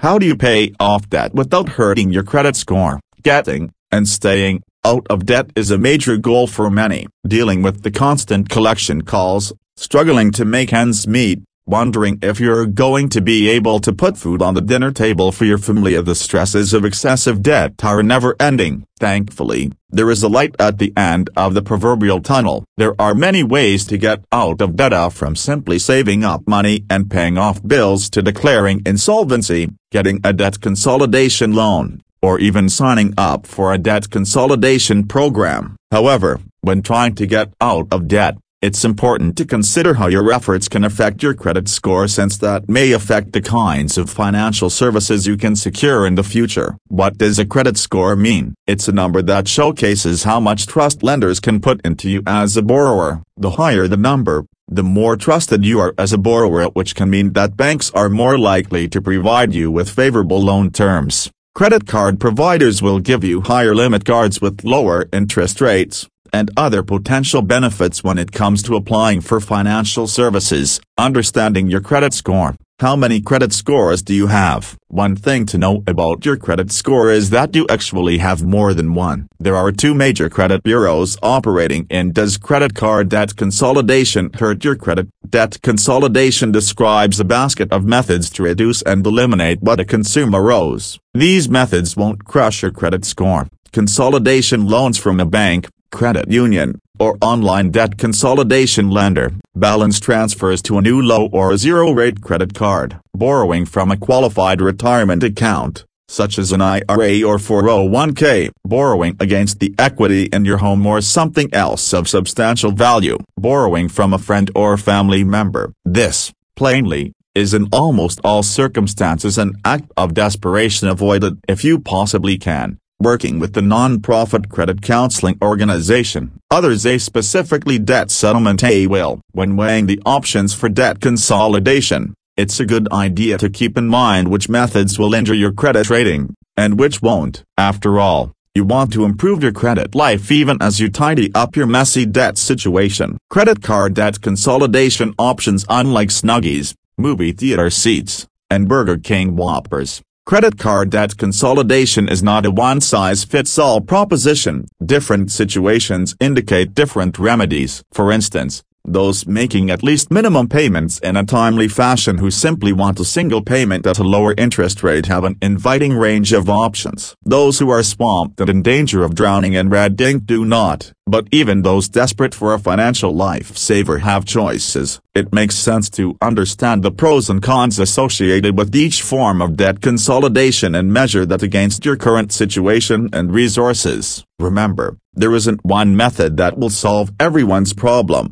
How do you pay off debt without hurting your credit score? Getting, and staying, out of debt is a major goal for many. Dealing with the constant collection calls, struggling to make ends meet, wondering if you're going to be able to put food on the dinner table for your family. The stresses of excessive debt are never ending. Thankfully, there is a light at the end of the proverbial tunnel. There are many ways to get out of debt from simply saving up money and paying off bills to declaring insolvency, getting a debt consolidation loan, or even signing up for a debt consolidation program. However, when trying to get out of debt, it's important to consider how your efforts can affect your credit score since that may affect the kinds of financial services you can secure in the future. What does a credit score mean? It's a number that showcases how much trust lenders can put into you as a borrower. The higher the number, the more trusted you are as a borrower which can mean that banks are more likely to provide you with favorable loan terms. Credit card providers will give you higher limit cards with lower interest rates and other potential benefits when it comes to applying for financial services. Understanding your credit score. How many credit scores do you have? One thing to know about your credit score is that you actually have more than one. There are two major credit bureaus operating in Does credit card debt consolidation hurt your credit? Debt consolidation describes a basket of methods to reduce and eliminate what a consumer owes. These methods won't crush your credit score. Consolidation loans from a bank, credit union, or online debt consolidation lender, balance transfers to a new low or zero-rate credit card, borrowing from a qualified retirement account, such as an IRA or 401k, borrowing against the equity in your home or something else of substantial value, borrowing from a friend or family member. This, plainly, is in almost all circumstances an act of desperation avoided if you possibly can working with the non-profit credit counseling organization, others a specifically debt settlement a will. When weighing the options for debt consolidation, it's a good idea to keep in mind which methods will injure your credit rating, and which won't. After all, you want to improve your credit life even as you tidy up your messy debt situation. Credit card debt consolidation options unlike Snuggies, movie theater seats, and Burger King Whoppers Credit card debt consolidation is not a one-size-fits-all proposition. Different situations indicate different remedies. For instance, those making at least minimum payments in a timely fashion who simply want a single payment at a lower interest rate have an inviting range of options. Those who are swamped and in danger of drowning in red ink do not, but even those desperate for a financial lifesaver have choices. It makes sense to understand the pros and cons associated with each form of debt consolidation and measure that against your current situation and resources. Remember, there isn't one method that will solve everyone's problem